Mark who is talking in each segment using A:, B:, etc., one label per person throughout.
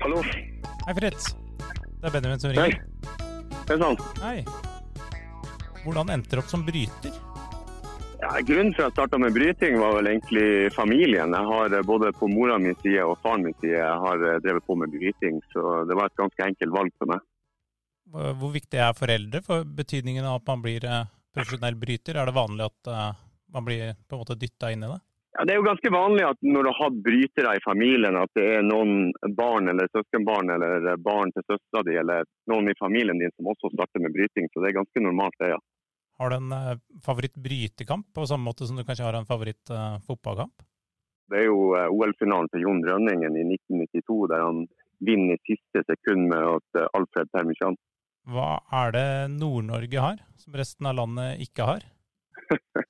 A: Hallo.
B: Hei, Fritz. Det er Benjamin som
A: Hei.
B: ringer.
A: Det er sant.
B: Hei. Hvordan endte du opp som bryter?
A: Ja, grunnen til at jeg starta med bryting, var vel egentlig familien. Jeg har eh, både på mora min side og faren min side jeg har eh, drevet på med bryting, så det var et ganske enkelt valg for meg.
B: Hvor viktig er foreldre for betydningen av at man blir eh, profesjonell bryter? Er det vanlig at man blir på en måte dytta inn i det?
A: Ja, det er jo ganske vanlig at når du har brytere i familien, at det er noen barn eller søskenbarn eller barn til søstera di eller noen i familien din som også starter med bryting, så det er ganske normalt det, ja.
B: Har du en eh, favoritt-brytekamp, på samme måte som du kanskje har en favoritt-fotballkamp?
A: Det er jo eh, OL-finalen til Jon Rønningen i 1992, der han vinner i siste sekund med at eh, Alfred Permisjan.
B: Hva er det Nord-Norge har, som resten av landet ikke har?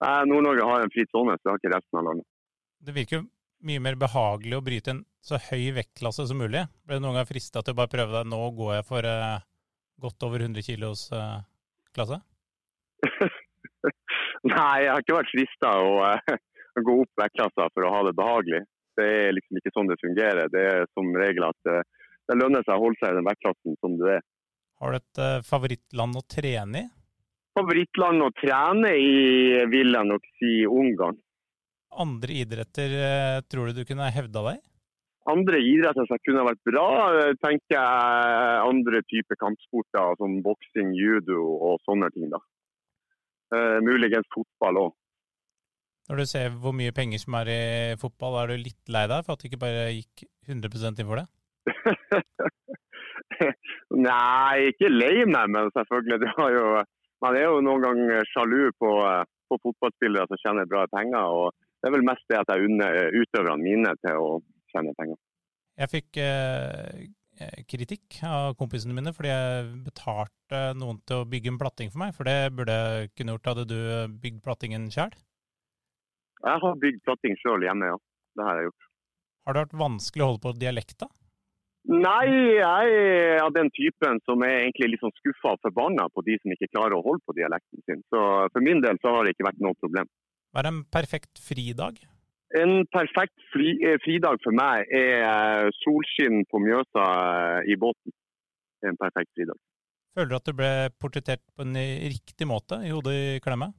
A: Nord-Norge har en fri sone, så det har ikke resten av landet.
B: Det virker jo mye mer behagelig å bryte en så høy vektklasse som mulig. Ble du noen gang frista til å bare prøve deg? Nå går jeg for eh, godt over 100 kilos eh, klasse?
A: Nei, jeg har ikke vært frista å eh, gå opp vektklasser for å ha det behagelig. Det er liksom ikke sånn det fungerer. Det er som regel at det lønner seg å holde seg i den vektklassen som du er.
B: Har du et favorittland å trene i?
A: Favorittland å trene i vil jeg nok si Ungarn.
B: Andre idretter eh, tror du du kunne hevda deg?
A: Andre idretter som kunne vært bra, eh, tenker jeg andre typer kampsporter som boksing, judo og sånne ting. da. Eh, muligens fotball òg.
B: Når du ser hvor mye penger som er i fotball, er du litt lei deg for at du ikke bare gikk 100 inn for det?
A: Nei, ikke lei meg, men selvfølgelig. Det var jo, man er jo noen ganger sjalu på, eh, på fotballspillere som tjener bra penger. og Det er vel mest det at jeg unner eh, utøverne mine til å tjene penger.
B: Jeg fikk eh, eh, kritikk av kompisene mine fordi jeg betalte noen til å bygge en platting for meg, for det burde jeg kunne gjort. Hadde du bygd plattingen sjøl?
A: Jeg har bygd platting sjøl hjemme, ja. Det har jeg gjort.
B: Har det vært vanskelig å holde på dialekta?
A: Nei, jeg er av den typen som er egentlig litt sånn skuffa og forbanna på de som ikke klarer å holde på dialekten sin. Så for min del så har det ikke vært noe problem.
B: Hva er en perfekt fridag?
A: En perfekt fri, eh, fridag for meg er eh, solskinn på Mjøsa eh, i båten. En perfekt fridag.
B: Føler du at du ble portrettert på en riktig måte i hodet i klemme?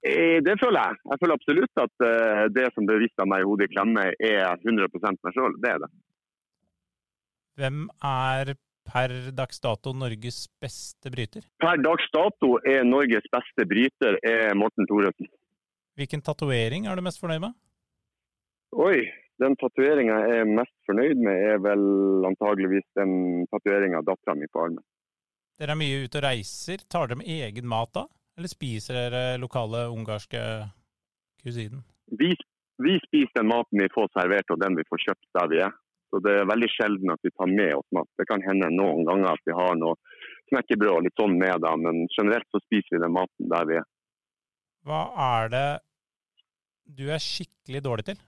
A: Det føler jeg. Jeg føler absolutt at det som bevisste vist av meg i hodet i klemme, er 100 meg sjøl. Det er det.
B: Hvem er per dags dato Norges beste bryter?
A: Per dags dato er Norges beste bryter er Morten Thoresen.
B: Hvilken tatovering er du mest fornøyd med?
A: Oi, den tatoveringa jeg er mest fornøyd med, er vel antageligvis den tatoveringa av dattera mi på armen.
B: Dere er mye ute og reiser. Tar dere med egen mat da? Eller spiser dere lokale ungarske kusinen?
A: Vi, vi spiser den maten vi får servert og den vi får kjøpt der vi er. Så det er veldig sjelden at vi tar med oss mat. Det kan hende noen ganger at vi har noe knekkebrød og litt sånn med, da, men generelt så spiser vi den maten der vi er.
B: Hva er det du er skikkelig dårlig til?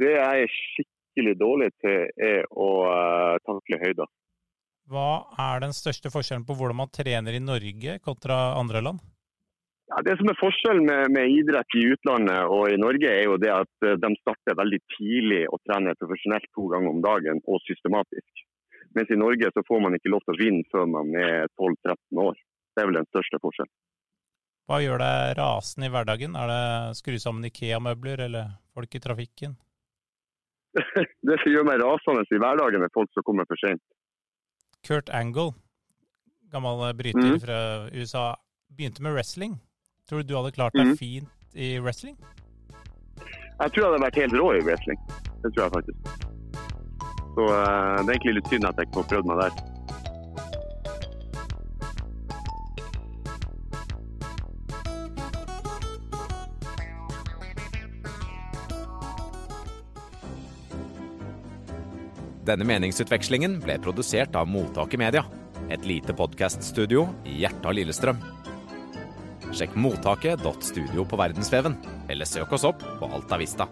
A: Det jeg er skikkelig dårlig til, er å uh, takle høyder.
B: Hva er den største forskjellen på hvordan man trener i Norge kontra andre land?
A: Ja, det som er forskjellen med, med idrett i utlandet og i Norge, er jo det at eh, de starter veldig tidlig å trene profesjonelt to ganger om dagen og systematisk. Mens i Norge så får man ikke lov til å vinne før man er 12-13 år. Det er vel den største forskjellen.
B: Hva gjør deg rasende i hverdagen? Er det skru sammen Ikea-møbler eller folk i trafikken?
A: det som gjør meg rasende i hverdagen, er folk som kommer for sent.
B: Kurt Angle, gammel bryter
A: mm.
B: fra USA, begynte med wrestling. Tror du du hadde klart deg
A: mm.
B: fint i wrestling?
A: Jeg tror jeg hadde vært helt rå i wrestling. Det tror jeg faktisk. Så uh, det er egentlig litt synd at jeg ikke får prøvd meg der.
C: Denne meningsutvekslingen ble produsert av Mottaket Media, et lite podkaststudio i hjertet av Lillestrøm. Sjekk mottaket.studio på verdensveven, eller søk oss opp på Alta Vista.